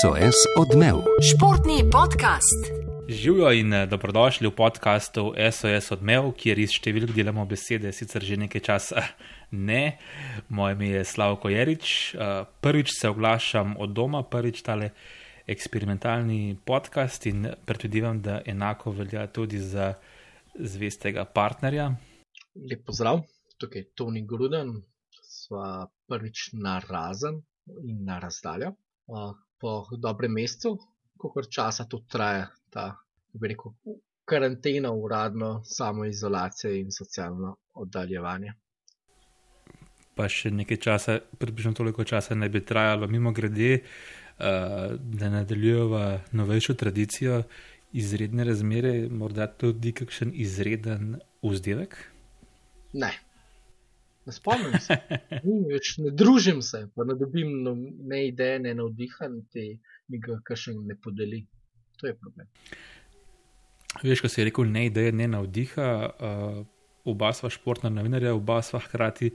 SOS odmev. Športni podcast. Živijo in eh, dobrodošli v podkastu SOS odmev, kjer iz številk delamo besede, sicer že nekaj časa ne. Moje ime je Slavko Jerič. Eh, prvič se oglašam od doma, prvič tale eksperimentalni podcast in predvidevam, da enako velja tudi za zvestega partnerja. Lep pozdrav, tukaj je Toni Gruden, sva prvič na razen in na razdaljo. Po dobrem mesecu, koliko časa to traja, ta, bi rekel, karantena, uradno, samoizolacija in socialno oddaljevanje. Pa še nekaj časa, približno toliko časa ne bi trajalo, mimo grede, da nadaljujemo novejšo tradicijo izredne razmere, morda tudi kakšen izreden vzdelek? Ne. Ne spomnim se, več ne družim se, pa ne dobim no, ne ideje, ne navdiha, ti mi ga še ne podeli. To je problem. Veš, ko si rekel, ne ideje, ne navdiha. Uh, oba sva športna novinarja, oba sva hkrati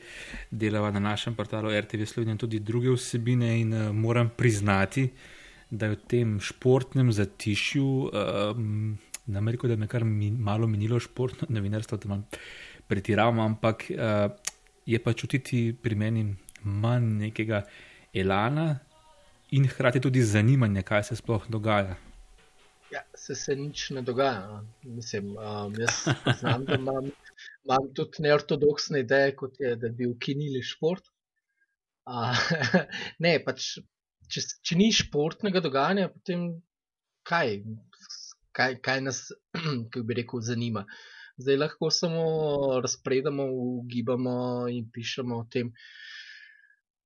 delava na našem portalu RTV Slovenija tudi druge vsebine in uh, moram priznati, uh, da je v tem športnem zatišju, um, na Ameriko, da me kar min, malo minilo športno novinarstvo, da imam pretiravam, ampak uh, je pa čutiti pri meni manj nekega elana in hkrati tudi zanimanja, kaj se sploh dogaja. Ja, se, se nič ne dogaja. No. Mislim, um, jaz znam, da imam, imam tudi neortodoksne ideje, kot je, da bi ukinili šport. Uh, ne, pač če, če ni športnega dogajanja, potem kaj, kaj, kaj nas, kako bi rekel, zanima. Zdaj lahko samo razpredamo, ugibamo in pišemo o tem.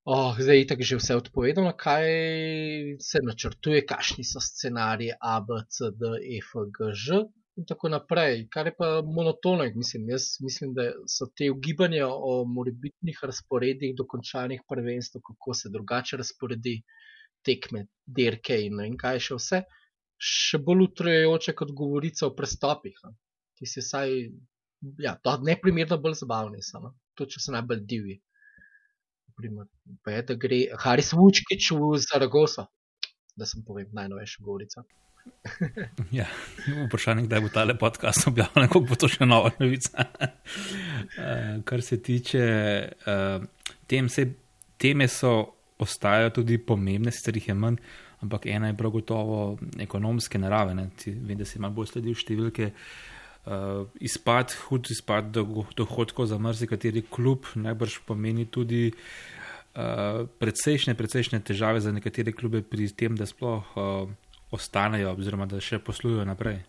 Oh, zdaj je tako že vse odpovedano, kaj se načrtuje, kakšni so scenariji A, B, C, D, E, F, G, Ž in tako naprej. Kar je pa monotono, mislim, jaz mislim, da so te ugibanja o morebitnih razporedih dokončanih prvenstv, kako se drugače razporedi tekme, dirke in, in kaj še vse, še bolj utrujajoče kot govorica o prestopih, no? Ki se saj, ja, to neprimerno bolj zabavni so, no? to če se najbolj divi. Primer, pa je, da gre Haris Vučkič v Zaragoza, da sem povem najnovejša govorica. ja, vprašanje, kdaj bo ta podcast objavljen, kako bo to še nova novica. uh, kar se tiče uh, tem, se, teme so ostajajo tudi pomembne, sicer jih je manj, ampak ena je prav gotovo ekonomske narave. Vem, da se ima bolj sledil številke. Uh, izpad, hud izpad dohodkov za marsikateri klub, najbrž pomeni tudi uh, precejšnje, precejšnje težave za nekatere klube pri tem, da sploh uh, ostanejo oziroma da še poslujejo naprej.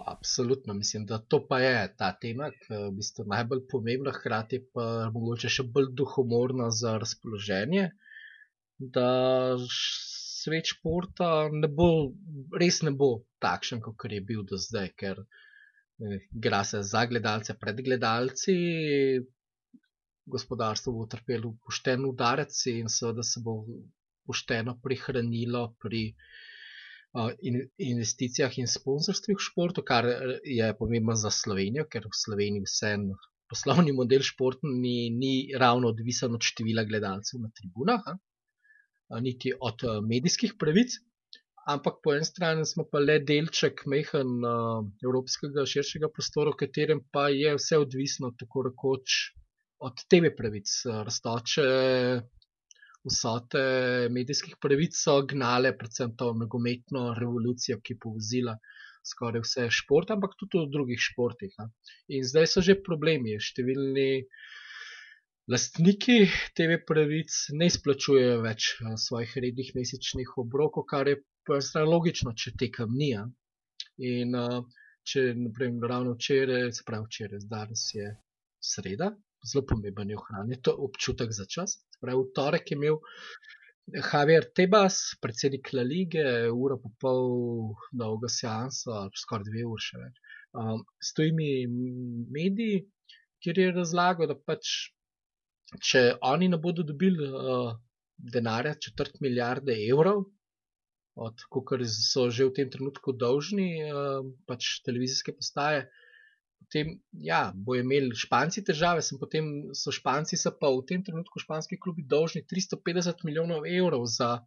Absolutno, mislim, da to pa je ta tema, ki je v bistvu najbolj pomembna, hkrati pa mogoče še bolj duhomorna za razpoloženje. Uh, da svet športa ne bo, res ne bo takšen, kot je bil do zdaj, ker eh, igra se za gledalce, pred gledalci, gospodarstvo bo utrpelo pošten udarec in seveda se bo pošteno prihranilo pri uh, in, investicijah in sponsorstvih v športu, kar eh, je pomembno za Slovenijo, ker v Sloveniji vseeno. Poslovni model športa ni, ni ravno odvisen od števila gledalcev na tribunah. Ha? niti od eh, medijskih pravic, ampak po eni strani smo pa le delček mehen uh, evropskega širšega prostora, v katerem pa je vse odvisno tako rekoč od tebe pravic. Raztoče vsote medijskih pravic so gnale predvsem to nogometno revolucijo, ki je povzila skoraj vse športe, ampak tudi v drugih športih. Ha. In zdaj so že problemi, številni lastniki TV pravic ne izplačujejo več eh, svojih rednih mesečnih obrokov, kar je poenostavljeno logično, če tekam ni. In uh, če, naprimer, ravno včeraj, se pravi včeraj, danes je sreda, zelo pomemben je ohraniti to občutek za čas. Pravi, v torek je imel Javier Tebas, predsednik La Lige, uro pa pol dolgo seanso, skoraj dve uri še več. Um, Stojimi mediji, kjer je razlagal, da pač če oni ne bodo dobili uh, denarja, četrt milijarde evrov, od kar so že v tem trenutku dolžni, uh, pač televizijske postaje, potem ja, bojo imeli španci težave, sem potem so španci, so pa v tem trenutku španski klubi dolžni 350 milijonov evrov za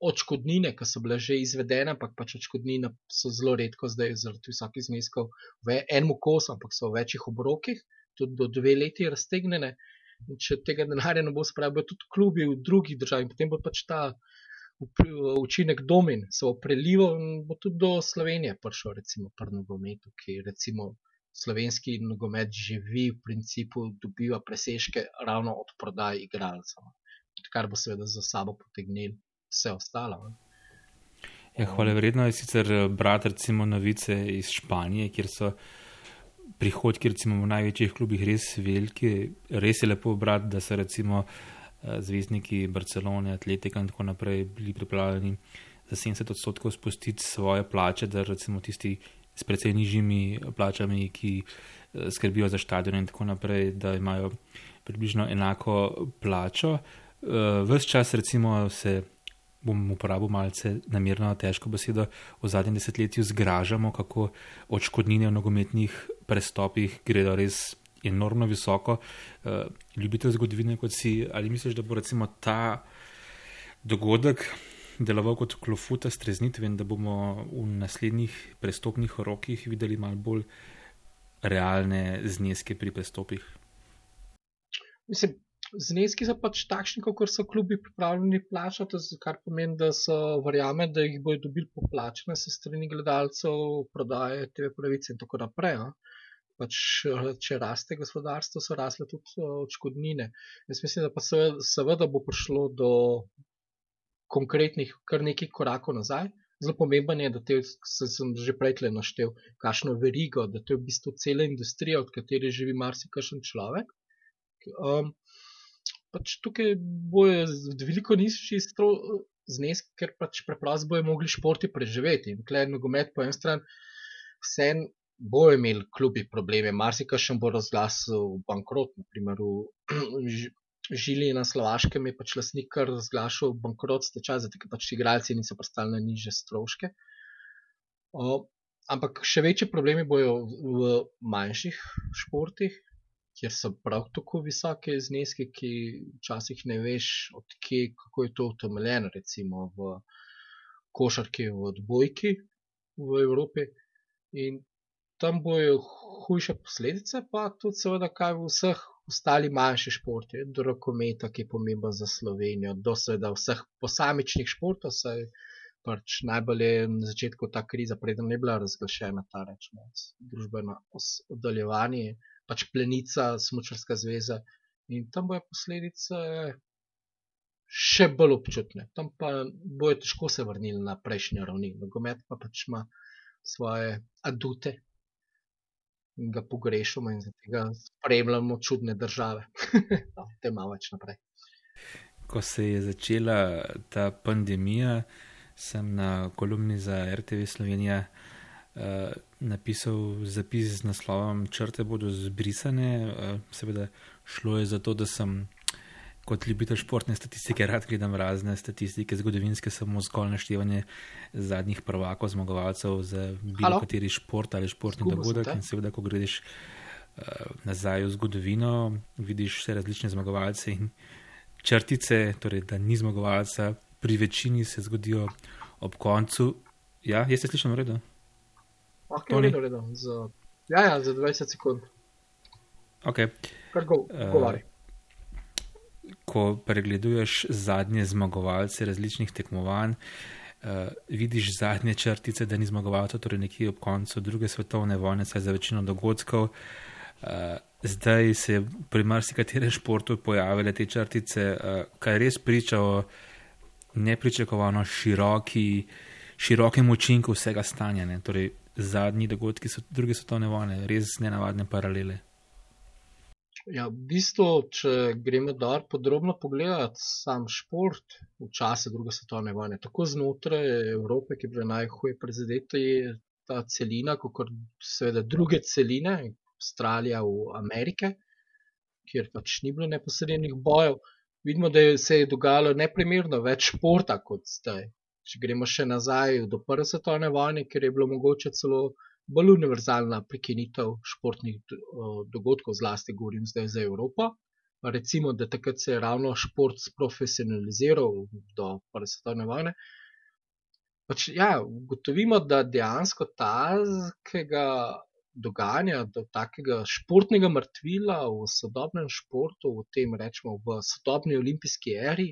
očkodnine, ki so bile že izvedene, ampak pač očkodnine so zelo redko zdaj zaradi visokih zneskov v enem kosu, ampak so v večjih obrokih, tudi do dve leti raztegnjene. In če tega denarja ne bo spravil, bo tudi klubi v drugih državah in potem bo pač ta učinek domin se bo prelival in bo tudi do Slovenije prišel, recimo, pri nogometu, ki recimo slovenski nogomet živi, v principu dobiva presežke ravno od prodaj igralcev, kar bo seveda za sabo potegnil vse ostalo. Ne. Ja, hvala vredno je sicer brati recimo novice iz Španije, kjer so prihodki recimo v največjih klubih res veliki. Res je lepo brati, da so recimo zvezdniki Barcelone, Atletika in tako naprej bili pripravljeni za 70 odstotkov spustiti svoje plače, da recimo tisti s precej nižjimi plačami, ki skrbijo za stadion in tako naprej, da imajo približno enako plačo. Ves čas recimo se bom uporabil malce namerno težko besedo, v zadnjem desetletju zgražamo, kako odškodnine v nogometnih prestopih gredo res enormno visoko. Uh, ljubitelj zgodovine, kot si, ali misliš, da bo recimo ta dogodek deloval kot klofuta streznitve in da bomo v naslednjih prestopnih rokih videli malo bolj realne zneske pri prestopih? Mislim, zneski so pač takšni, kot so klubi pripravljeni plačati, kar pomeni, da so verjame, da jih bodo dobili poplačene se strani gledalcev, prodaje TV pravice in tako naprej. No? Pač, če raste gospodarstvo, so rasle tudi odškodnine. Jaz mislim, da pa seveda bo prišlo do konkretnih, kar nekaj korakov nazaj. Zelo pomemben je, da te, sem že prej le naštel, kakšno verigo, da to je v bistvu cela industrija, od katere živi marsikšen človek. Um, pač tukaj bojo veliko nižji zneski, ker pač preprosto bojo mogli športi preživeti. In klej nogomet po eni strani, vse bojo imeli klubi probleme, marsikaj še bo razglasil bankrot, naprimer v Žili na Slovaškem je pač lasnik kar razglašal bankrot stečaj, zato ker pač igralci niso prestali na niže stroške. O, ampak še večji problemi bojo v manjših športih, kjer so prav tako visoke zneske, ki včasih ne veš, odkje, kako je to utemeljeno, recimo v košarki, v odbojki v Evropi. In tam bojo hujše posledice, pa tudi, seveda, kaj v vseh ostalih manjših športih, do rokometa, ki je pomemben za Slovenijo, do seveda vseh posamičnih športov. Saj, Pač najbolj je na začetku ta kriza, preden je bila razglašena ta rečemo, družbeno oddaljevanje, pač plenica, smočarska zveza in tam bojo posledice še bolj občutne. Tam pa bojo težko se vrnili na prejšnjo ravni. Nogomet pa pač ima svoje adute ga pogrešamo in zato spremljamo čudne države. no, te malo več naprej. Ko se je začela ta pandemija, sem na kolumni za RTV Slovenija uh, napisal zapis z naslovom Črte bodo zbrisane. Uh, seveda šlo je za to, da sem kot ljubitelj športne statistike rad gledam razne statistike, zgodovinske, samo zgolj naštevanje zadnjih prvakov, zmagovalcev za bilo kateri šport ali športni Skubo dogodek. In seveda, ko greš uh, nazaj v zgodovino, vidiš vse različne zmagovalce in črtice, torej da ni zmagovalca. Pri večini se zgodijo ob koncu. Ja, jeste slišali, redo? Okay, redo, redo. Za, ja, ja, za 20 sekund. Okay. Kar go, uh, ko pregleduješ zadnje zmagovalce različnih tekmovanj, uh, vidiš zadnje črtice, da ni zmagovalcev, torej nekje ob koncu druge svetovne vojne, saj za večino dogodkov. Uh, zdaj se pri marsikaterem športu pojavile te črtice, uh, kar res priča o nepričakovano široki, širokem učinku vsega stanja. Ne? Torej, zadnji dogodki so druge svetovne vojne, res nenavadne paralele. Ja, v bistvu, če gremo dol podrobno pogledati sam šport v čase druge svetovne vojne, tako znotraj Evrope, ki je bila najhuje prizadeta, je ta celina, kot seveda druge celine, Avstralija v Amerike, kjer pač ni bilo neposrednih bojev. Vidimo, da se je dogajalo neprimerno več športa kot zdaj. Če gremo še nazaj do prve svetovne vojne, ker je bilo mogoče celo bolj univerzalna prekinitev športnih dogodkov, zlasti govorim zdaj za Evropo, recimo, da takrat se je ravno šport sprofesionaliziral do prve svetovne vojne. Pač, ja, ugotovimo, da dejansko takega dogajanja, do takega športnega mrtvila v sodobnem športu, v tem rečemo v sodobni olimpijski eri,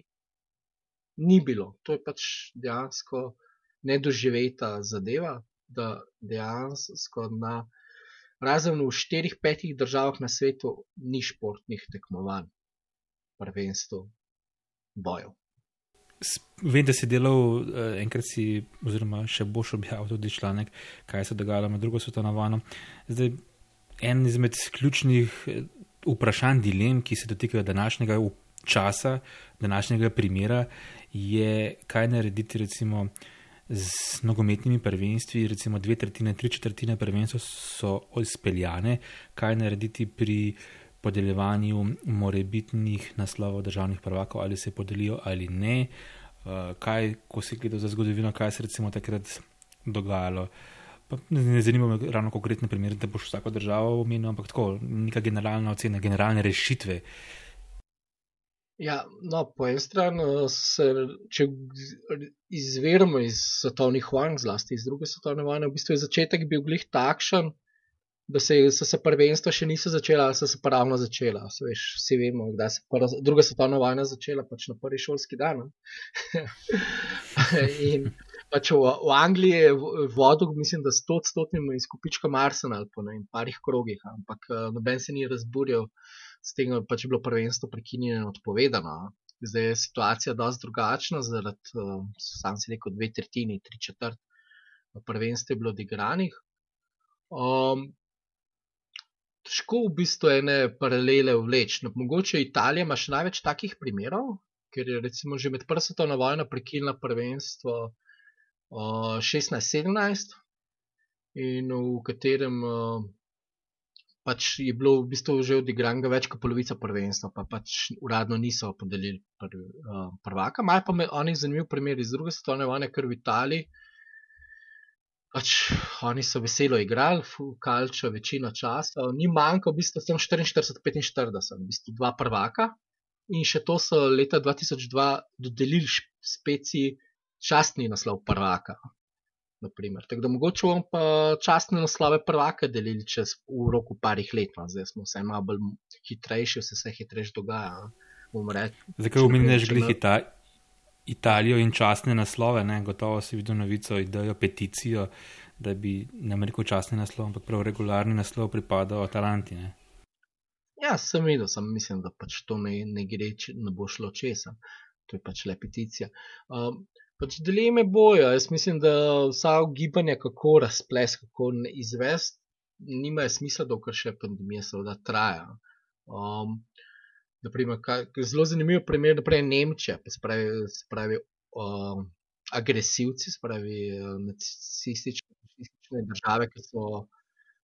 ni bilo. To je pač dejansko nedoživeta zadeva, da dejansko na razen v štirih, petih državah na svetu ni športnih tekmovanj, prvenstv, bojev. Vem, da si delal, eh, enkrat si, oziroma še boš objavil tudi članek, kaj se je dogajalo med drugo svetovno vojno. Zdaj, en izmed ključnih eh, vprašanj, dilem, ki se dotikajo današnjega časa, današnjega primera, je, kaj narediti, recimo, z nogometnimi prvenstvi, recimo dve tretjine, tri četrtine prvenstva so izpeljane, kaj narediti pri podeljevanju morebitnih naslovov državnih prvakov, ali se podelijo ali ne, uh, kaj, ko si gledal za zgodovino, kaj se recimo takrat dogajalo. Pa ne zanima me ravno konkretne primere, da boš vsako državo omenil, ampak tako, neka generalna ocena, generalne rešitve. Ja, no, po eni strani, se, če izviramo iz svetovnih vojn, zlasti iz druge svetovne vojne, v bistvu je začetek bil glih takšen, da se, so se prvenstva še niso začela, ali so se pa ravno začela. Se veš, vsi vemo, da se prva, druga svetovna vojna začela pač na prvi šolski dan. in pač v, v Angliji je vodil, mislim, da sto odstotnim izkupičkom Arsenal po ne, parih krogih, ampak noben se ni razburjal, s tem pač je bilo prvenstvo prekinjeno in odpovedano. Zdaj je situacija dosti drugačna, zaradi, sam si rekel, dve tretjini, tri četrt prvenstva je bilo odigranih. Um, težko v bistvu ene paralele vleči. No, mogoče Italija ima še največ takih primerov, ker je recimo že med prvo svetovno vojno prekinila prvenstvo uh, 16-17 in v katerem uh, pač je bilo v bistvu že odigranega več kot polovica prvenstva, pa pač uradno niso podelili pr, uh, prvaka. Maj pa me oni zanimiv primer iz druge svetovne vojne, ker v Italiji pač oni so veselo igrali, kalčo večino časa, ni manjkalo, v bistvu sem 44-45, v bistvu dva prvaka. In še to so leta 2002 dodelili speciji častni naslov prvaka. Naprimer. Tako da mogoče bomo pa častne naslove prvaka delili čez v roku parih let, no. zdaj smo vse malo bolj hitrejši, vse se hitreje dogaja. Zakaj umeniš glih Italije? Italijo in častne naslove, ne? gotovo si videl novico, idejo, peticijo, da bi ne rekel častni naslov, ampak prav regularni naslov pripadal Atalanti. Ne? Ja, sem videl, sem mislim, da pač to ne, ne gre, če ne bo šlo česa. To je pač le peticija. Um, pač dileme bojo. Jaz mislim, da vsa ugibanja, kako razples, kako izvest, nimajo smisla, dokler še pandemija seveda traja. Um, Naprimer, kaj, zelo zanimiv primer, naprej Nemčija, spravi, spravi uh, agresivci, spravi uh, nacistične države, ki so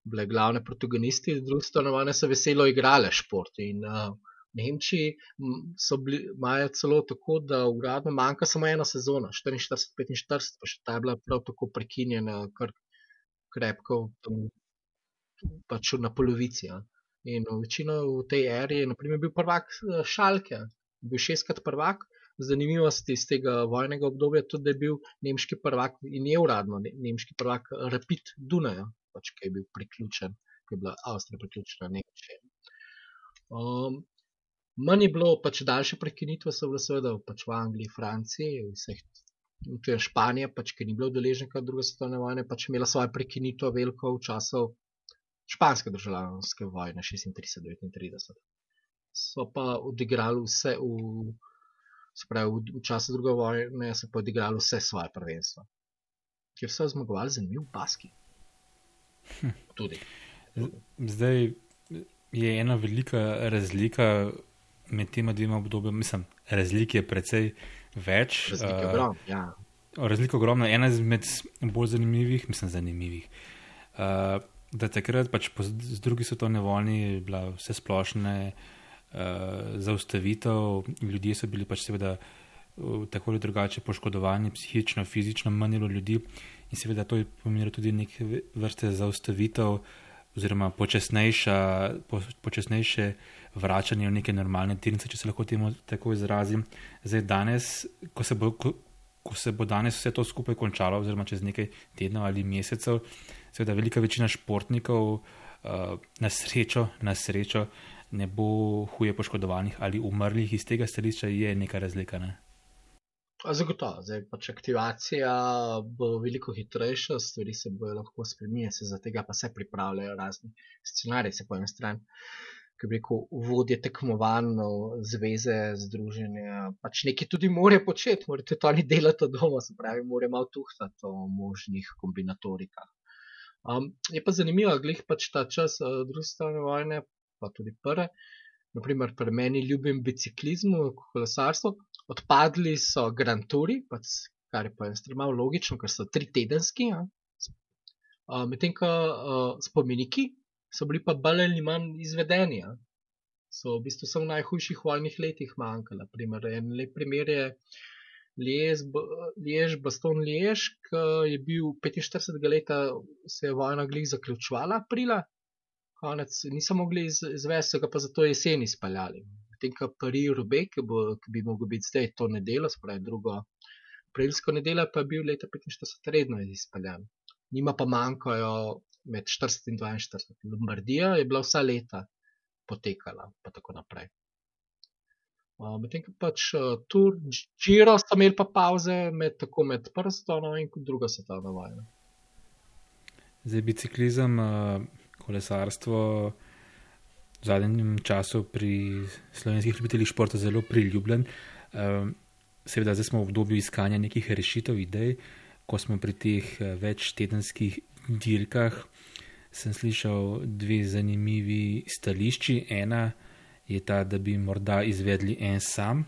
bile glavne protagonisti, druge stanovanja so veselo igrale šport. In uh, Nemčiji so bili, imajo celo tako, da uradno manjka samo ena sezona, 44-45, pa še ta je bila prav tako prekinjena, kar krepko, pač na polovici. Ja. In večino v tej eri je naprimer, bil prvak Šalke, bil šestkrat prvak. Zanimivost iz tega vojnega obdobja je tudi, da je bil nemški prvak in je uradno nemški prvak Rapid Dunaja, pač, ki je bil priključen, ki je bila Avstrija priključena Nemčiji. Um, manj je bilo pač daljše prekinitve, so bile seveda pač v Angliji, Franciji, vseh. Tudi Španija, pač, ki ni bila udeleženka druge svetovne vojne, pač imela svoje prekinitve veliko v času španske državljanske vojne 36-39. So pa odigrali vse v, spravi, v, v času druge vojne, so pa odigrali vse svoje prvenstva, kjer so zmagovali zanimiv baski. Hm. Tudi. Zdaj je ena velika razlika med tema dvema obdobjema. Mislim, razlik je precej več. Razlik je. Uh, ja. Razlik je ogromno. Ena izmed bolj zanimivih, mislim, zanimivih. Uh, da takrat, pač po drugi svetovni vojni, je bila vse splošna uh, zaustavitev, ljudje so bili pač seveda uh, tako ali drugače poškodovani, psihično, fizično, manjilo ljudi in seveda to je pomenilo tudi neke vrste zaustavitev oziroma počasnejša, po, počasnejše vračanje v neke normalne tirnice, če se lahko temu tako izrazim. Zdaj, danes, ko se, bo, ko, ko se bo danes vse to skupaj končalo, oziroma čez nekaj tednov ali mesecev, seveda velika večina športnikov uh, na srečo, na srečo ne bo huje poškodovanih ali umrlih, iz tega stališča je neka razlika. Ne? Zagotovo, zdaj pač aktivacija bo veliko hitrejša, stvari se bojo lahko spremenile, se za tega pa se pripravljajo razni scenariji, se po eni strani, ki bi rekel, vodje tekmovanj, zveze, združenja, pač nekaj tudi more početi, morate to ali delati od doma, se pravi, more malo tuhtati o možnih kombinatorikah. Um, je pa zanimivo, glih pač ta čas uh, druge strane vojne, pa tudi prve, naprimer pri meni ljubim biciklizmu, kolesarstvo, odpadli so Grand Touri, pač, kar je pa enostavno logično, ker so tri tedenski. Uh, Medtem ko uh, spomeniki so bili pa bolj ali manj izvedeni. Ja. So v bistvu samo v najhujših vojnih letih manjkali. Primer, en lep primer je Liež, Baston Liež, ki je bil 45 let, se je vojna glih zaključovala aprila, konec niso mogli izvesti, ga pa zato jeseni speljali medtem ko Pari Rubek, ki, ki bi mogel biti zdaj to nedeljo, spravi drugo aprilsko nedeljo, pa je bil leta 45 redno izpeljan. Nima pa manjkajo med 40 in 42. Lombardija je bila vsa leta potekala, pa tako naprej. Uh, medtem ko pač uh, tu Giro so imeli pa pauze med, tako med prvo svetovno in drugo svetovno vojno. Zdaj biciklizem, kolesarstvo v zadnjem času pri slovenskih ljubiteljih športa zelo priljubljen. Seveda, zdaj smo v obdobju iskanja nekih rešitev, idej, ko smo pri teh eh, več tedenskih dirkah. Sem slišal dve zanimivi stališči. Ena je ta, da bi morda izvedli en sam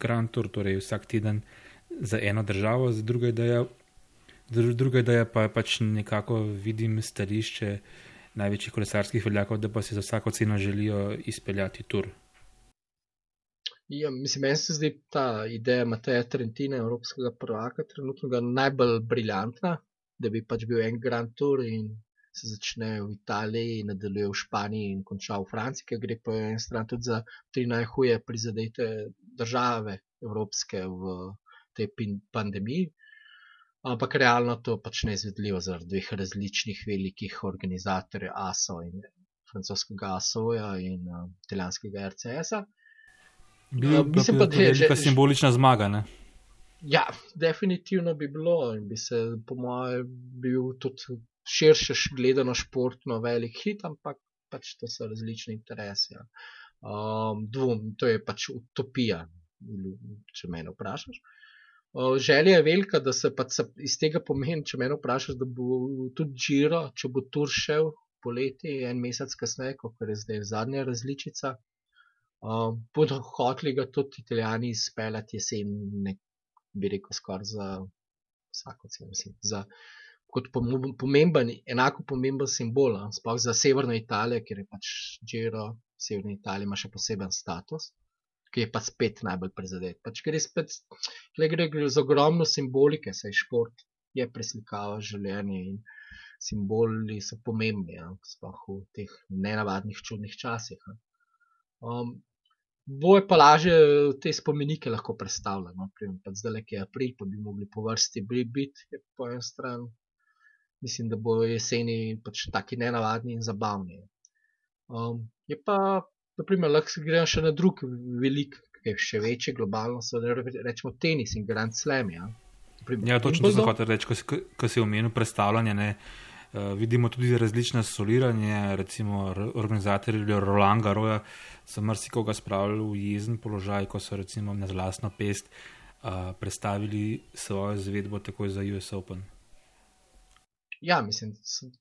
Grand Tour, torej vsak teden za eno državo, druga ideja, druga ideja pa je pač nekako vidim stališče največjih kolesarskih veljakov, da pa si za vsako ceno želijo izpeljati tur. Ja, mislim, meni se zdi ta ideja Mateja Trentina, evropskega prvaka, trenutno najbolj briljantna, da bi pač bil en Grand Tour in se začne v Italiji, nadaljuje v Španiji in konča v Franciji, ker gre po en stran tudi za tri najhuje prizadete države evropske v tej pandemiji. Ampak realno to pač ne izvedljivo zaradi dveh različnih velikih organizatorjev, ASO in francoskega ASO-ja in uh, italijanskega RCS-a. Uh, mislim pa, da je to simbolična zmaga. Ne? Ja, definitivno bi bilo in bi se, po mojem, bil tudi širše gledano športno velik hit, ampak pač to so različni interesi. Ja. Um, dvom, to je pač utopija, če me vprašaš. Uh, Želja je velika, da se pač iz tega pomeni, če me vprašaš, da bo tudi Giro, če bo tur šel poleti, en mesec kasneje, kot je zdaj zadnja različica. Um, bodo hoteli ga tudi italijani izpeljati jesen, ne bi rekel, skoraj za vsako ceno. Za, kot pomemben, enako pomemben simbol, sploh za severno Italijo, ker je pač Giro, severna Italija ima še poseben status ki je pa spet najbolj prizadet. Pač gre spet, gre, gre za ogromno simbolike, saj šport je preslikava življenje in simboli so pomembni, ja, sploh v teh nenavadnih čudnih časih. Um, Boje pa lažje te spomenike lahko predstavljati. No? Zdaj, ki je april, pa bi mogli po vrsti biti, je po eni strani. Mislim, da bo jeseni pač taki nenavadni in zabavni. Um, je pa naprimer, lahko gremo še na drug velik, ki je še večji, globalno, so rečemo tenis in Grand Slam. Ja, ja točno to sem hotel reči, ko, ko si omenil predstavljanje. Ne, uh, vidimo tudi različna soliranja, recimo organizatorji Roland Garoja so marsikoga spravili v jezen položaj, ko so recimo na zlasno pest uh, predstavili svojo zvedbo takoj za US Open. Ja, mislim,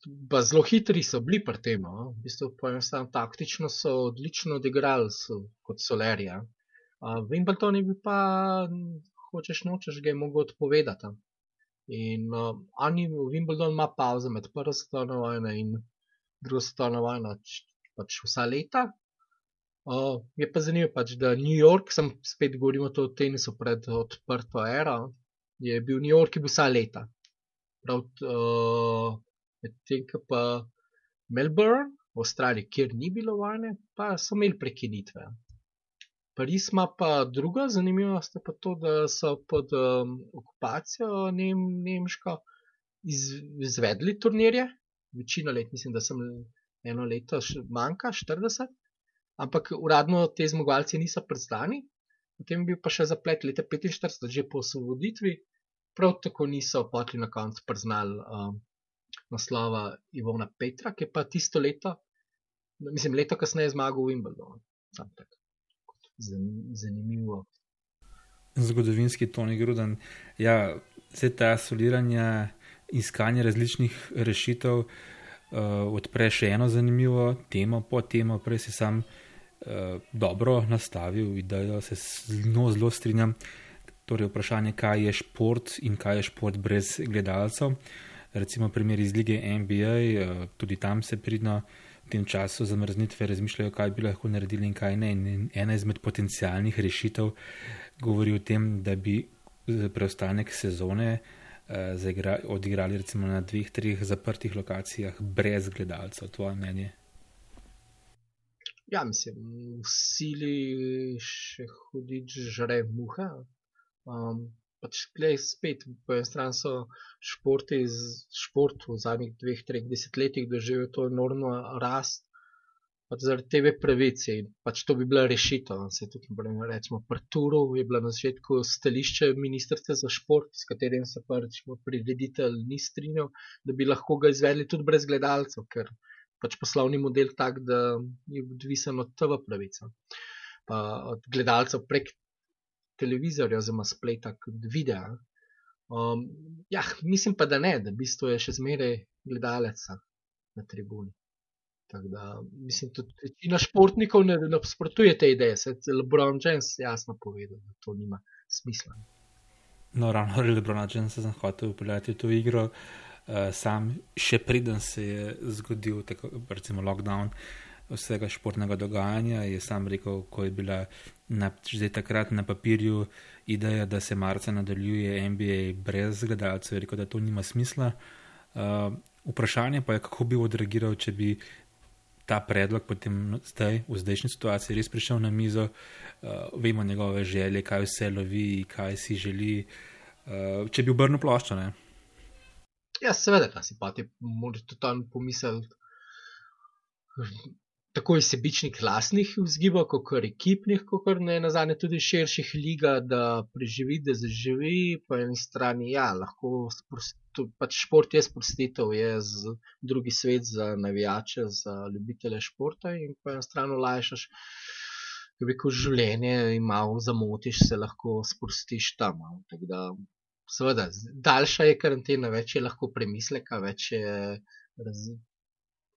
da zelo hitri so bili pri tem. No? V bistvu, poenostavljeno, taktično so odlično odigrali so, kot solerija. Uh, Wimbledon je bil pa, hočeš nočeš, ga je mogel odpovedati. In uh, oni, Wimbledon ima pauze med prvo svetovno vojno in drugo svetovno vojno, pač vsa leta. Uh, je pa zanimivo, pač, da New York, sem spet govoril o tenisu pred odprto ero, je bil New York, je bil vsa leta prav, uh, medtem pa Melbourne, v Avstraliji, kjer ni bilo vojne, pa so imeli prekinitve. Pariz ima pa druga zanimivost, pa to, da so pod um, okupacijo Nem Nemško iz, izvedli turnirje. Večino let, mislim, da sem eno leto manjka, 40, ampak uradno te zmagovalci niso predstavljeni. Potem je bil pa še zaplet leta 45, že po osvoboditvi, prav tako niso potli na koncu priznali um, naslova Ivona Petra, ki je pa tisto leto, mislim, leto kasneje zmagal v Wimbledonu. Zanimivo. Zgodovinski Tony Gruden. Ja, vse ta soliranja, iskanje različnih rešitev uh, odpre še eno zanimivo temo, po temo, prej si sam uh, dobro nastavil idejo, se zelo, zelo strinjam. Torej, vprašanje, kaj je šport in kaj je šport brez gledalcev. Recimo, primer iz lige NBA, uh, tudi tam se pridno v tem času zamrznitve razmišljajo, kaj bi lahko naredili in kaj ne. In ena izmed potencijalnih rešitev govori o tem, da bi preostanek sezone uh, zaigra, odigrali recimo na dveh, treh zaprtih lokacijah brez gledalcev. Tvoje mnenje? Ja, mislim, v sili še hudič žre muha. Um, pač, gledaj, spet, po eni strani so športi, šport v zadnjih dveh, treh desetletjih doživel to enormno rast, pač zaradi TV pravice in pač to bi bila rešitev. Se tukaj bomo rečemo, prturo je bila na začetku stališče ministrstva za šport, s katerim se pa rečemo prireditelj ni strinjal, da bi lahko ga izvedli tudi brez gledalcev, ker pač poslovni model tak, da je odvisen od TV pravice. Pa od gledalcev prek televizorja oziroma spleta kot videa. Um, ja, mislim pa, da ne, da v bistvu je še zmeraj gledalec na tribuni. Da mislim, tudi večina športnikov ne nasprotuje te ideje. Se je LeBron James jasno povedal, da to nima smisla. No, ravno LeBron James sem hotel upeljati v to igro. Uh, sam še preden se je zgodil, tako, recimo, lockdown, uh, vsega športnega dogajanja. Je sam rekel, ko je bila na, že takrat na papirju ideja, da se marca nadaljuje NBA brez gledalcev, je rekel, da to nima smisla. Uh, vprašanje pa je, kako bi odreagiral, če bi ta predlog potem zdaj, v zdajšnji situaciji, res prišel na mizo, uh, vemo njegove želje, kaj vse lovi, kaj si želi. Uh, če bi obrnil ploščo. Ne? Ja, seveda, da si pa ti moraš tako sebičnih lastnih vzgibov, kot ekipnih, kot ne na zadnje tudi širših liga, da preživi, da zaživi. Po eni strani, ja, lahko pač šport je sprostitev, je drugi svet za navijače, za ljubitele športa in po eni strani lajšaš. Če bi ko življenje imel, zamotiš se, lahko sprostiš tam. Da, seveda, daljša je karantena, več je lahko premisleka, več je raz,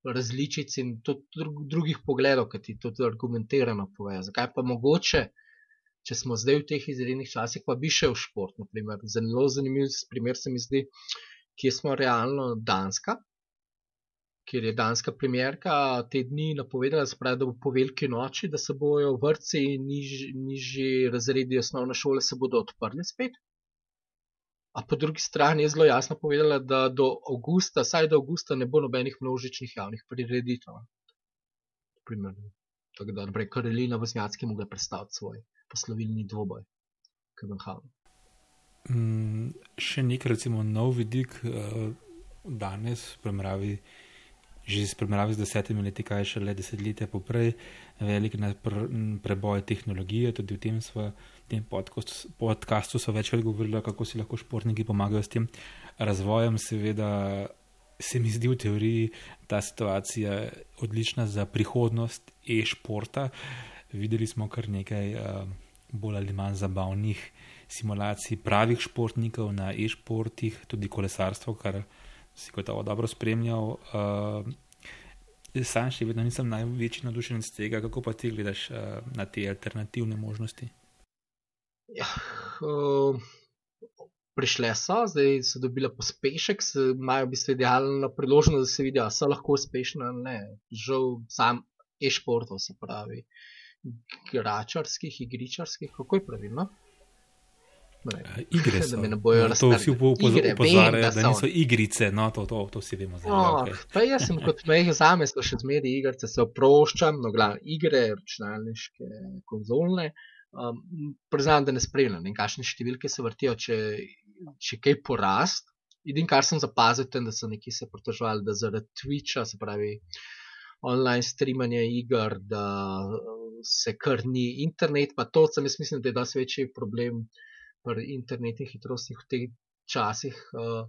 različic in drugih pogledov, ki ti tudi argumentirano povejo. Zakaj pa mogoče, če smo zdaj v teh izrednih časih, pa bi šel v šport. Naprimer. Zelo zanimiv primer se mi zdi, kje smo realno Danska, kjer je danska premjerka te dni napovedala, spravi, da bo po veliki noči, da se bojo vrtci in nižji niž razredi osnovne šole se bodo odprli spet. A po drugi strani je zelo jasno povedala, da do avgusta, saj do avgusta, ne bo nobenih množičnih javnih prireditev. Tako da, naprej, Karolina Voznjacki mu je predstavil svoj poslovilni dvoboj, Kevenhavn. Mm, še nekaj, recimo, nov vidik uh, danes, premravi, že iz primerjavi z desetimi leti, kaj še le desetletje poprej, velik preboj tehnologije, tudi v tem, sva, tem podcastu, podcastu so večkrat govorili, kako si lahko športniki pomagajo s tem razvojem. Seveda se mi zdi v teoriji ta situacija odlična za prihodnost e-športa. Videli smo kar nekaj uh, bolj ali manj zabavnih simulacij pravih športnikov na e-športih, tudi kolesarstvo, kar si kot ovo dobro spremljal. Uh, sam še vedno nisem največji navdušenec tega, kako pa ti gledaš uh, na te alternativne možnosti. Ja, uh, prišle so, zdaj so dobile pospešek, imajo v bistvu idealno priložnost, da se vidijo, ali so lahko uspešni ali ne. Žal, sam e-športov se pravi, igračarskih, igričarskih, kako je pravilno. ne. Uh, igre Da so. me ne bojo No, to vsi raztrgali. upo- Igre, opozarjajo, vem, da da so. niso igrice. No, to, to, to vsi vemo zdaj. No, okay. pa jaz sem kot meh zame, so še zmeraj igrice, se oproščam, no, glavno igre, računalniške, konzolne. Um, priznam, da ne spremljam, kakšne številke se vrtijo, če, če kaj porast. Edin, kar sem zapazil, je, da so neki se pritoževali, da zaradi Twitcha, se pravi online streamanja iger, da se krni internet, pa to sem jaz mislim, da je dosti večji problem pri internetnih hitrostih v teh časih. Uh,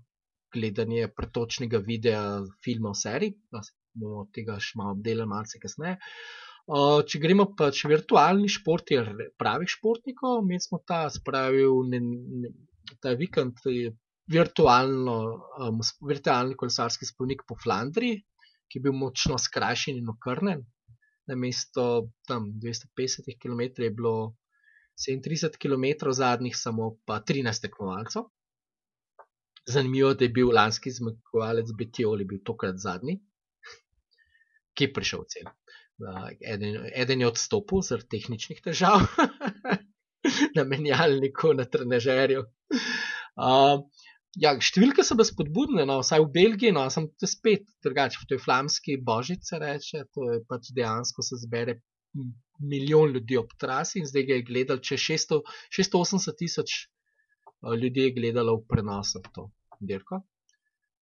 gledanje pretočnega videa, filmov, serij. No, bomo tega še malo obdelali, malce kasneje. Uh, če gremo pa če virtualni šport, je pravih športnikov, mi smo ta spravil ne, ne, ta vikend je virtualno, um, virtualni kolesarski spolnik po Flandriji, ki je bil močno skrajšen in okrnen. Na mesto tam 250 km je bilo 37 km zadnjih, samo pa 13 tekmovalcev. Zanimivo, da je bil lanski zmagovalec Betioli, bil tokrat zadnji, ki je prišel cel. Eden, eden je odstopil zaradi tehničnih težav na menjalniku, na trenažerju. Uh, ja, številke so bile spodbudne, no, vsaj v Belgiji, no, sem te spet drugače, v tej flamski božice reče, to je pač dejansko se zbere milijon ljudi ob trasi in zdaj ga je gledal, če 600, 680 tisoč uh, ljudi je gledalo v prenosu to dirko.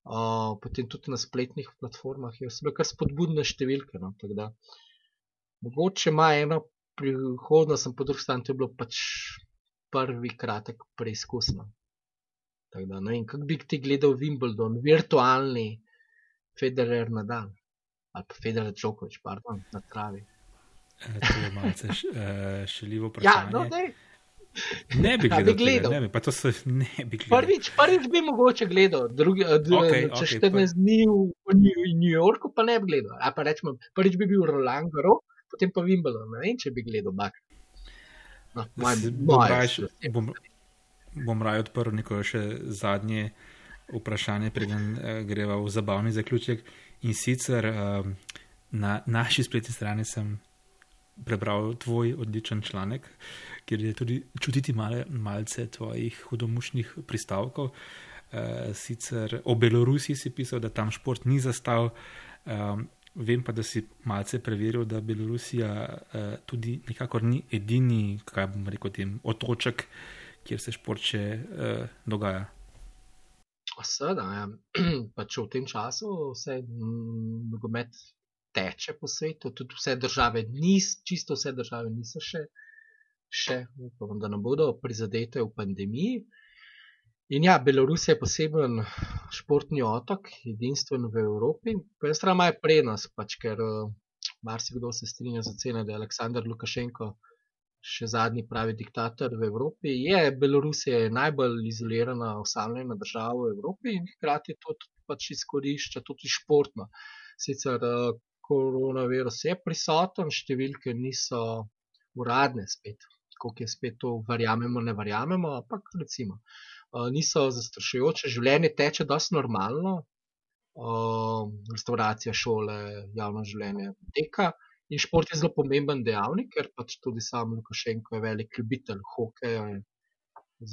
Uh, potem tudi na spletnih platformah je vse kar spodbudne številke. No, tako da, mogoče ima eno prihodnost, po drugi strani to je bilo pač prvi kratek preizkus. No. Tako da, ne vem, kako bi ti gledal Wimbledon, virtualni Federer Nadal ali pa Federer Djokovic, pardon, na travi. E, To je malce š- eh, šaljivo Ja, vprašanje. no, dej. Ne bi gledal. bi tega, gledal. Ne bi, pa to se ne bi gledal. Prvič, prvič bi mogoče gledal, drugi, d, Okej, čez okej, 14 dni v, v New- Yorku pa ne bi gledal. A pa rečemo, prvič bi bil Roland Garros, potem pa Wimbledon. Ne vem, če bi gledal bak. No, moj, S- bom osebno. še- bom, bom raje odprl neko še zadnje vprašanje, preden uh, greva v zabavni zaključek. In sicer uh, na naši spletni strani sem prebral tvoj odličen članek, kjer je tudi čutiti male, malce tvojih hudomušnih pristavkov. Uh, sicer o Belorusiji si pisal, da tam šport ni zastal. Um, vem pa, da si malce preveril, da Belorusija uh, tudi nikakor ni edini, kaj bom rekel, tem otoček, kjer se šport še uh, dogaja. Seveda, ja. pač v tem času vse mm, nogomet teče po svetu, tudi vse države, nis, čisto vse države niso še, še upam, da ne bodo prizadete v pandemiji. In ja, Belorusija je poseben športni otok, edinstven v Evropi. Po eni strani ima prednost, pač, ker uh, marsikdo se strinja z oceno, da je Aleksandr Lukašenko še zadnji pravi diktator v Evropi. Je Belorusija je najbolj izolirana, osamljena država v Evropi in hkrati to pač izkorišča tudi športno. Sicer uh, koronavirus je prisoten, številke niso uradne spet, koliko je spet to, verjamemo, ne verjamemo, ampak recimo. Uh, niso zastrašujoče, življenje teče dosti normalno, uh, restauracija, šole, javno življenje poteka. In šport je zelo pomemben dejavnik, ker pač tudi sam Lukašenko je velik ljubitelj hokeja,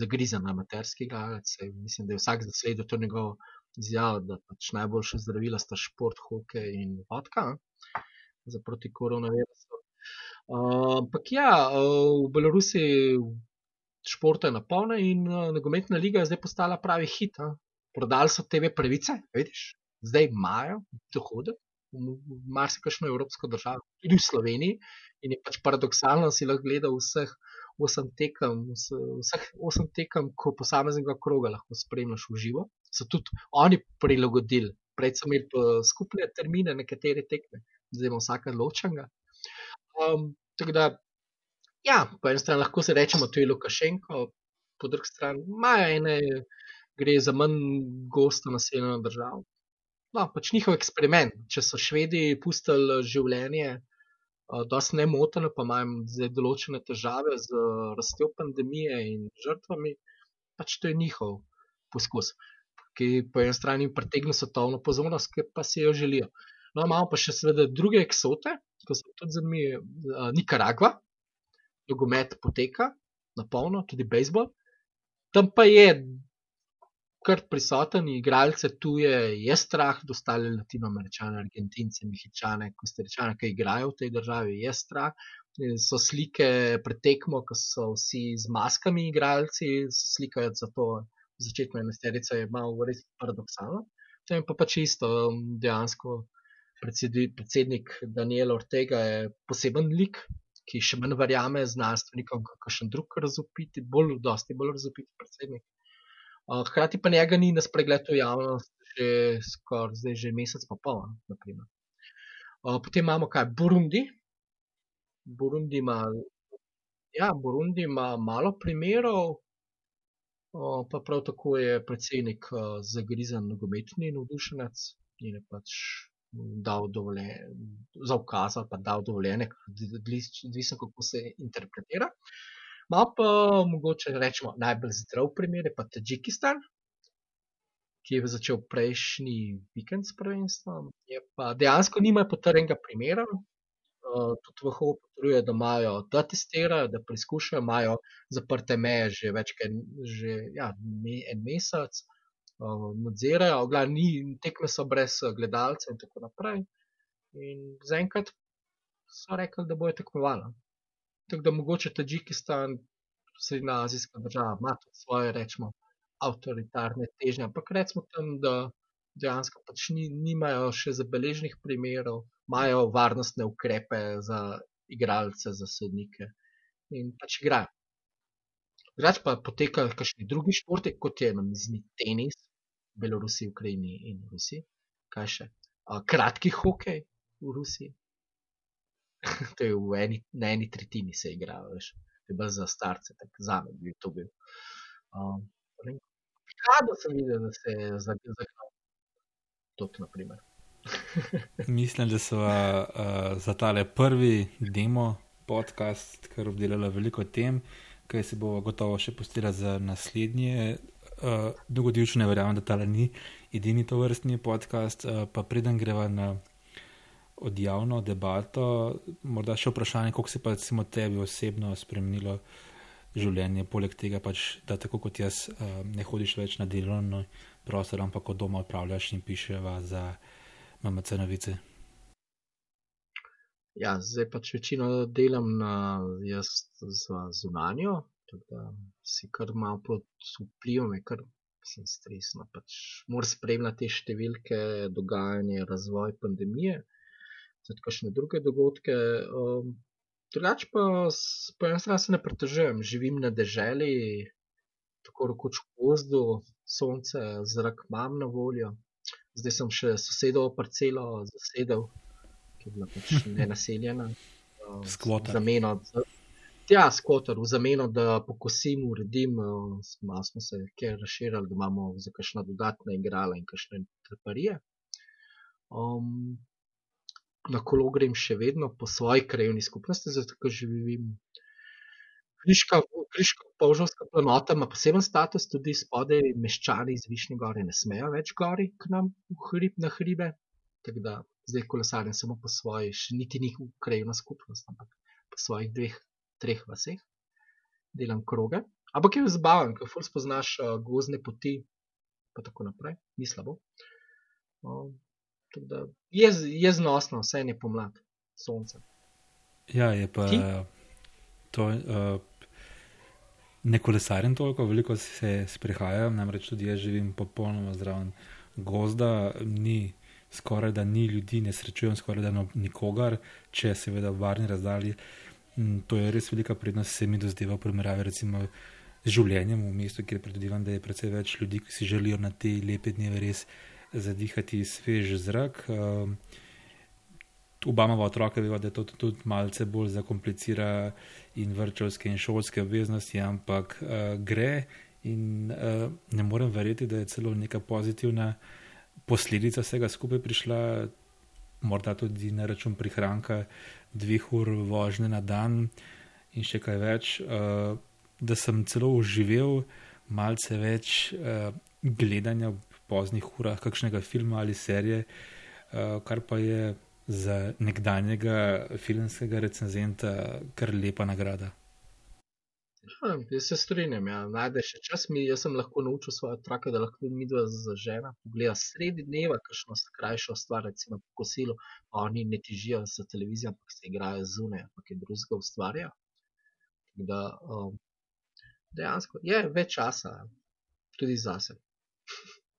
zagrizen amaterski igralec. Mislim, da je vsak zasledil to njegovo izjavo, da pač najboljša zdravila sta šport, hokej in vodka za proti koronavirusu. Uh, Ampak ja, uh, v Belorusiji športa je napolna in uh, nogometna liga je zdaj postala pravi hit. a. Prodali so TV pravice, vidiš, zdaj imajo dohodek v marsikšno evropsko državo, tudi v Sloveniji. In je pač paradoksalno, da si lahko gledal vseh osem tekem, vse- vseh osem tekem, ko posameznega kroga lahko spremljaš v živo. So tudi oni prilagodili. Prej so imeli pa skupne termine, nekatere tekme, zdaj ima vsaka ločenega. Um, da, ja, po eni strani lahko se rečemo, to je Lukašenko, po drugi strani imajo ene, gre za manj gosto naseljeno državo. No, pač njihov eksperiment. Če so švedi pustili življenje, uh, dosti nemoteno, pa imajo zdaj določene težave z rastjo pandemije in žrtvami, pač to je njihov poskus, ki po eni strani pritegne svetovno pozornost, ki pa si jo želijo. No, imamo pa še seveda druge eksote, ko so tudi zanimivi, uh, Nikaragva, nogomet poteka na polno, tudi bejzbol. tam pa je kar prisoten, igralce tuje, je strah, da ostale latinoameričane, argentince, mehičane, kosteričane, ki igrajo v tej državi, je strah. So slike pretekmo, ko so vsi z maskami igralci, slikajo za to začetno enesterico, je malo res paradoksalno. To je pa pač isto, dejansko predsednik Daniel Ortega je poseben lik, ki še manj verjame znanstvenikom, kot še drug razupiti, bolj, dosti bolj razupiti predsednik. Hkrati pa njega ni na spregledu javnosti že skoraj zdaj že mesec pa pol. Naprimer. Potem imamo kaj, Burundi. Burundi ima, ja, Burundi ima malo primerov, pa prav tako je predsednik zagrizen nogometni navdušenec in je pač dal dovoljenje, zaukazal pa dal dovoljenje, odvisno kako se interpretira. Malo pa mogoče rečemo najbolj zdrav primer, je pa Tadžikistan, ki je začel prejšnji vikend s prvenstvom. Dejansko nimajo potrjenega primera, uh, tudi v HOP potrjuje, da imajo, da testirajo, da preizkušajo, imajo zaprte meje že več kot ja, en mesec, uh, nadzirajo, glavno, ni tekme so brez gledalcev in tako naprej. In zaenkrat so rekli, da bojo tekmovali. Tako da mogoče Tadžikistan, srednja azijska država, ima tudi svoje, rečemo, avtoritarne težnje, ampak recimo tam, da dejansko pač ni, nimajo še zabeleženih primerov, imajo varnostne ukrepe za igralce, za sodnike in pač igrajo. Drugač pa potekajo kakšni drugi športi, kot je na mizni tenis, v Belorusiji, Ukrajini in Rusiji. Kaj še? Kratki hokej v Rusiji. to je v eni, na eni tretjini se igra, veš, bolj za starce, tako za me bi to bil. Um, Kado sem videl, da se je zagnal. Tot, na primer. Mislim, da so uh, za tale prvi demo podcast, kar obdelala veliko tem, kaj se bo gotovo še postila za naslednje. Uh, Dogodivši ne verjamem, da tale ni edini to vrstni podcast, uh, pa preden greva na od javno debato, morda še vprašanje, kako se pa recimo tebi osebno spremenilo življenje, poleg tega pač, da tako kot jaz uh, ne hodiš več na delovno prostor, ampak od doma upravljaš in piševa za MMC novice. Ja, zdaj pač večino delam na jaz za zunanjo, tako da si kar malo pod vplivom, je kar sem stresno. Pač moram spremljati te številke, dogajanje, razvoj pandemije za kakšne druge dogodke. Um, drugač pa po eni strani se ne pretežujem, živim na deželi, tako rekoč v gozdu, sonce, zrak imam na voljo. Zdaj sem še sosedovo parcelo zasedel, ki je bila pač nenaseljena. Um, skvotar. Zameno, ja, skvotar, v zameno, da pokosim, uredim, malo smo se kjer razširili, da imamo za kakšna dodatna igrala in kakšne treparije. Um, na kolo grem še vedno po svoji krajovni skupnosti, zato ker živim. Kriška, kriška polžovska planota ima poseben status, tudi spodaj meščani iz Višnje gore ne smejo več gori k nam v hrib na hribe. Tako da zdaj kolesarjem samo po svoji, še niti ni krajovna skupnost, ampak po svojih dveh, treh vaseh delam kroge. Ampak je zabaven, ker ful spoznaš uh, gozne poti, pa tako naprej, ni slabo. Um, Da je, je znosno, vse je pomlad, sonce. Ja, je pa Ti? to. Uh, ne kolesarjem toliko, veliko se sprehajam, namreč tudi jaz živim popolnoma zraven gozda, ni skoraj da ni ljudi, ne srečujem skoraj da no, nikogar, če seveda v varni razdalji. To je res velika prednost, se mi dozdeva v primerjavi recimo z življenjem v mestu, kjer predvidevam, da je precej več ljudi, ki si želijo na te lepe dneve res zadihati svež zrak. Ehm, Obama otroke ve, da to tudi malce bolj zakomplicira in vrčovske in šolske obveznosti, ampak uh, gre in uh, ne morem verjeti, da je celo neka pozitivna posledica vsega skupaj prišla, morda tudi na račun prihranka dveh ur vožnje na dan in še kaj več, uh, da sem celo uživel malce več uh, gledanja poznih urah kakšnega filma ali serije, uh, kar pa je za nekdanjega filmskega recenzenta kar lepa nagrada. Ja, jaz se strinjam, ja. najdeš še čas. Mi, jaz sem lahko naučil svoje otroke, da lahko mi dva za žena pogleda sredi dneva, kakšno krajšo stvar, recimo po kosilu, pa oni ne težijo za televizijo, ampak se igrajo zunaj, ampak je drugega ustvarja. Da, um, dejansko je več časa, tudi zase.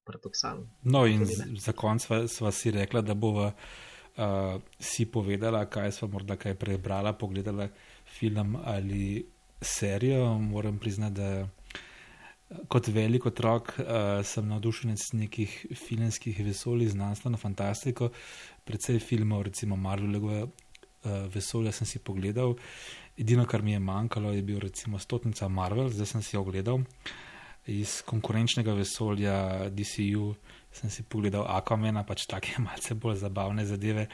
Paradoksalno. No, in za konec sva si rekla, da bova uh, si povedala, kaj sva morda kaj prebrala, pogledala film ali serijo. Moram priznati, da kot velik otrok uh, sem navdušen z nekih filmskih vesolij, znanstveno fantastiko, predvsej filmov, recimo Marvelovega uh, vesolja sem si pogledal. Edino, kar mi je manjkalo, je bil recimo Stotnica Marvel, zdaj sem si jo ogledal. Iz konkurenčnega vesolja DCU sem si pogledal Aquamena, pač take malce bolj zabavne zadeve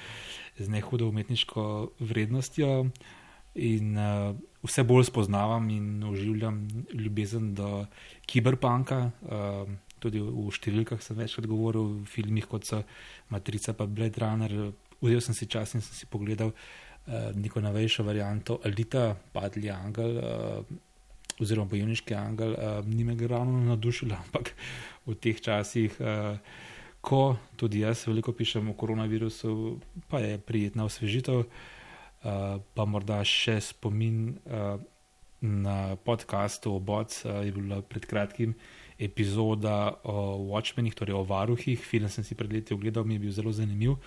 z nehudo umetniško vrednostjo. In uh, vse bolj spoznavam in oživljam ljubezen do kiberpunka. Uh, tudi v številkah sem večkrat govoril, v filmih kot so Matrica in Blade Runner. Vzel sem si čas in sem si pogledal uh, neko novejšo varianto Alita, Padli Angel. Uh, Oziroma, bojniški angel, uh, ni me ravno navdušil, ampak v teh časih, uh, ko tudi jaz veliko pišem o koronavirusu, pa je prijetna osvežitev. Eh, pa morda še spomin uh, na podkastu Oboc, uh, je bila pred kratkim epizoda o Watchmenih, torej o varuhih. Film sem si pred leti ogledal, mi je bil zelo zanimiv.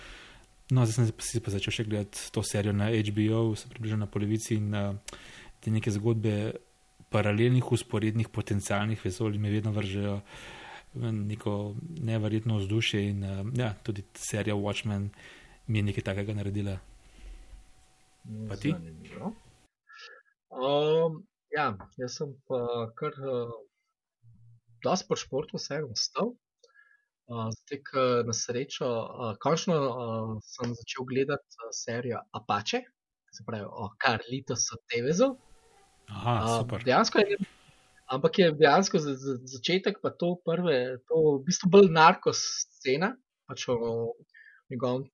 No, zdaj sem si pa začel še gledati to serijo na HBO, sem približal na polovici in uh, te neke zgodbe paralelnih, usporednih, potencialnih vesolj me vedno vržejo neko neverjetno vzdušje in ja, tudi serija Watchmen mi je nekaj takega naredila. Pa ti? Um, ja, jaz sem pa kar uh, dosti po športu vsega ostal. Uh, zdaj, na srečo, uh, končno uh, sem začel gledati uh, serijo Apache, se pravi o Karlitos Tevezu. Aha, super. Uh, dejansko je, ampak je dejansko za, za začetek pa to prve, to v bistvu bolj narkos scena, pač o njegovem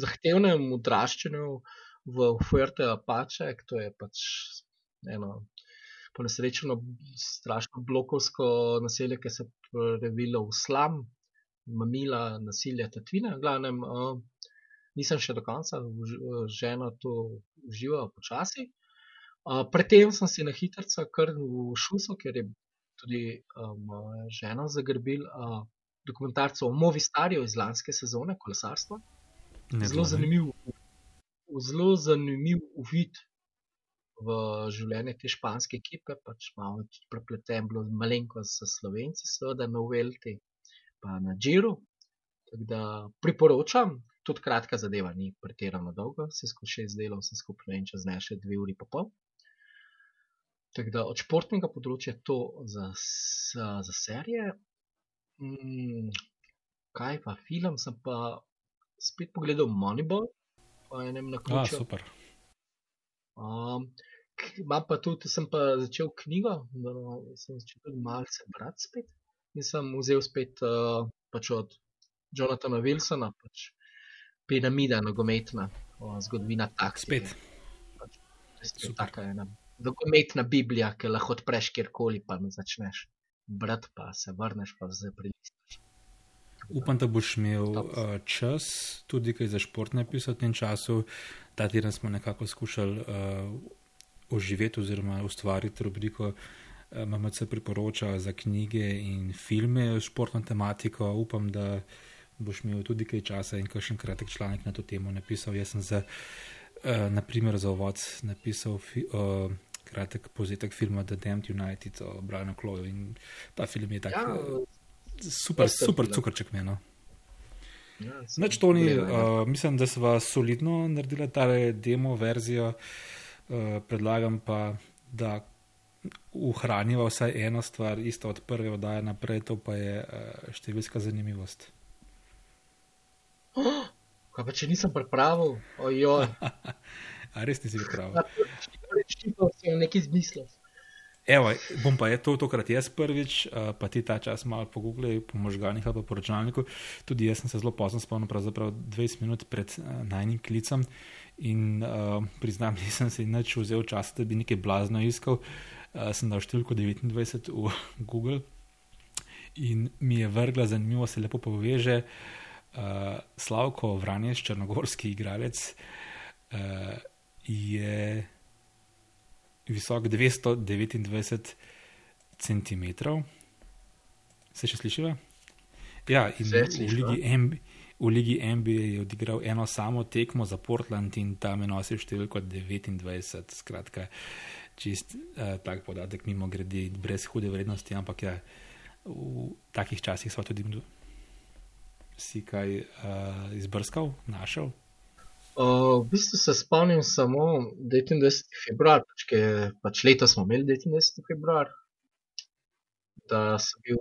zahtevnem odraščanju. V Fuerte Apache, to je pač eno ponesrečeno, strašno blokovsko naselje, ki se je previlo v slam, mamila nasilje tatvine. Glavnem, uh, nisem še do konca, žena to uživa počasi. Uh, predtem sem si na hitrca kar v šusu, ker je tudi moja um, žena zagrbil uh, dokumentarce o Movi Starju iz lanske sezone kolesarstva. Zelo zanimiv zelo zanimiv uvid v življenje te španske ekipe, pač malo prepleten, bilo malenko s Slovenci, seveda na Uvelti, pa na Džiru. Tako da priporočam, tudi kratka zadeva, ni pretirano dolga, se skozi šest delov, se skupaj in čez ne še dve uri pa pol. Tako da od športnega področja to za, za, za serije. Mm, kaj pa film, sem pa spet pogledal Moneyball po enem naključju. Super. Um, Imam pa tudi, sem pa začel knjigo, da sem začel tudi malce brati spet. In sem vzel spet uh, pač od Jonathana Wilsona, pač piramida nogometna, zgodovina taksija. Spet. Pač, taka ena nogometna Biblija, ki lahko odpreš kjerkoli, pa ne začneš brati, pa se vrneš, pa zdaj prilistaš. Upam, da boš imel uh, čas tudi kaj za šport napisati v tem času. Ta teden smo nekako skušali uh, oživeti oziroma ustvariti rubriko uh, MMC priporoča za knjige in filme s športno tematiko. Upam, da boš imel tudi kaj časa in kakšen kratek članek na to temo napisal. Jaz sem za, uh, naprimer za ovod napisal fi, uh, kratek povzetek filma The Damned United o Brianu Cloju in ta film je tak. Ja. Super, super cukrček meni. No. Ja, Neč to ni, uh, mislim, da smo solidno naredili ta demo verzijo, uh, predlagam pa, da ohranimo vsaj eno stvar, isto od prve oddaje naprej, to pa je uh, številska zanimivost. Oh, kaj pa če nisem pripravil, ojoj. A res nisi pripravil? Če si nekaj izmislil. Evo, bom pa je to tokrat jaz prvič, uh, pa ti ta čas malo pogooglej po možganih ali po računalniku. Tudi jaz sem se zelo pozno spomnil, pravzaprav 20 minut pred uh, najnim klicem in uh, priznam, nisem se nič vzel časa, da bi nekaj blazno iskal. Uh, sem dal številko 29 v Google in mi je vrgla zanimivo, se lepo poveže. Uh, Slavko Vranješ, črnogorski igralec, uh, je visok 229 cm. Se še slišiva? Ja, in v Ligi, MB, v Ligi NBA je odigral eno samo tekmo za Portland in tam je nosil številko 29. Skratka, čist uh, tak podatek, mimo grede, brez hude vrednosti, ampak ja, v takih časih so tudi si kaj uh, izbrskal, našel. V bistvu se spomnim samo 29. februar, pač, pač leta smo imeli 29. februar, da sem bil,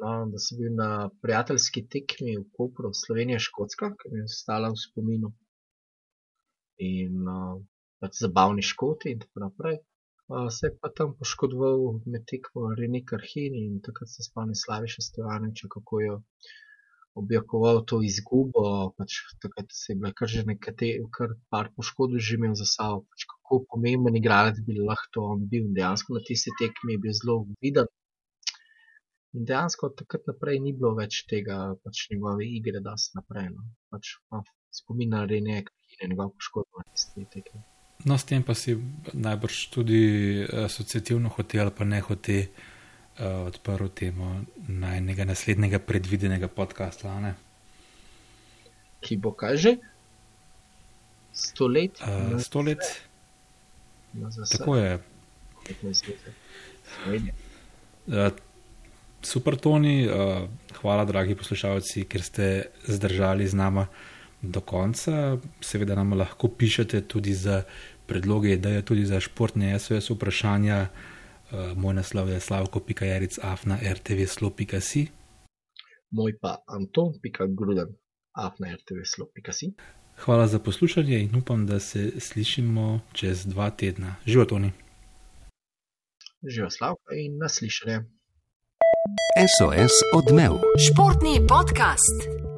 no, da sem bil na prijateljski tekmi v Kopru, Slovenija-Škotska, ki mi je ostala v spominu. In uh, pač zabavni škoti in tako naprej. Uh, se je pa tam poškodoval med tekmo René Karhini in takrat se spomnim Slaviša Stevanoviča, kako je objokoval to izgubo, pač takrat se je bilo kar že nekaj, kar par poškodb že imel za sabo, pač kako pomemben igralec bi lahko on bil. Dejansko na tisti tekmi je bil zelo viden. In dejansko od takrat naprej ni bilo več tega, pač njegove igre, da se naprej. No. Pač, no, Spominja Rene, ki je njegov poškodb na tisti tekmi. No, s tem pa si najbrž tudi asociativno hotel, pa ne hotel odprl temo najnega naslednjega predvidenega podcasta. Ne? Ki bo kaže? Sto let? Uh, sto let. Tako je. Uh, super, Toni, uh, hvala, dragi poslušalci, ker ste zdržali z nama do konca. Seveda nam lahko pišete tudi za predloge, da je tudi za športne SOS vprašanja. Uh, Uh, moj naslov je slavko.jaric afna rtvslo.si. Moj pa anton.gruden afna rtvslo.si. Hvala za poslušanje in upam, da se slišimo čez dva tedna. Živo, Toni. Živo, Slavko in naslišanje. SOS odmev. Športni podcast.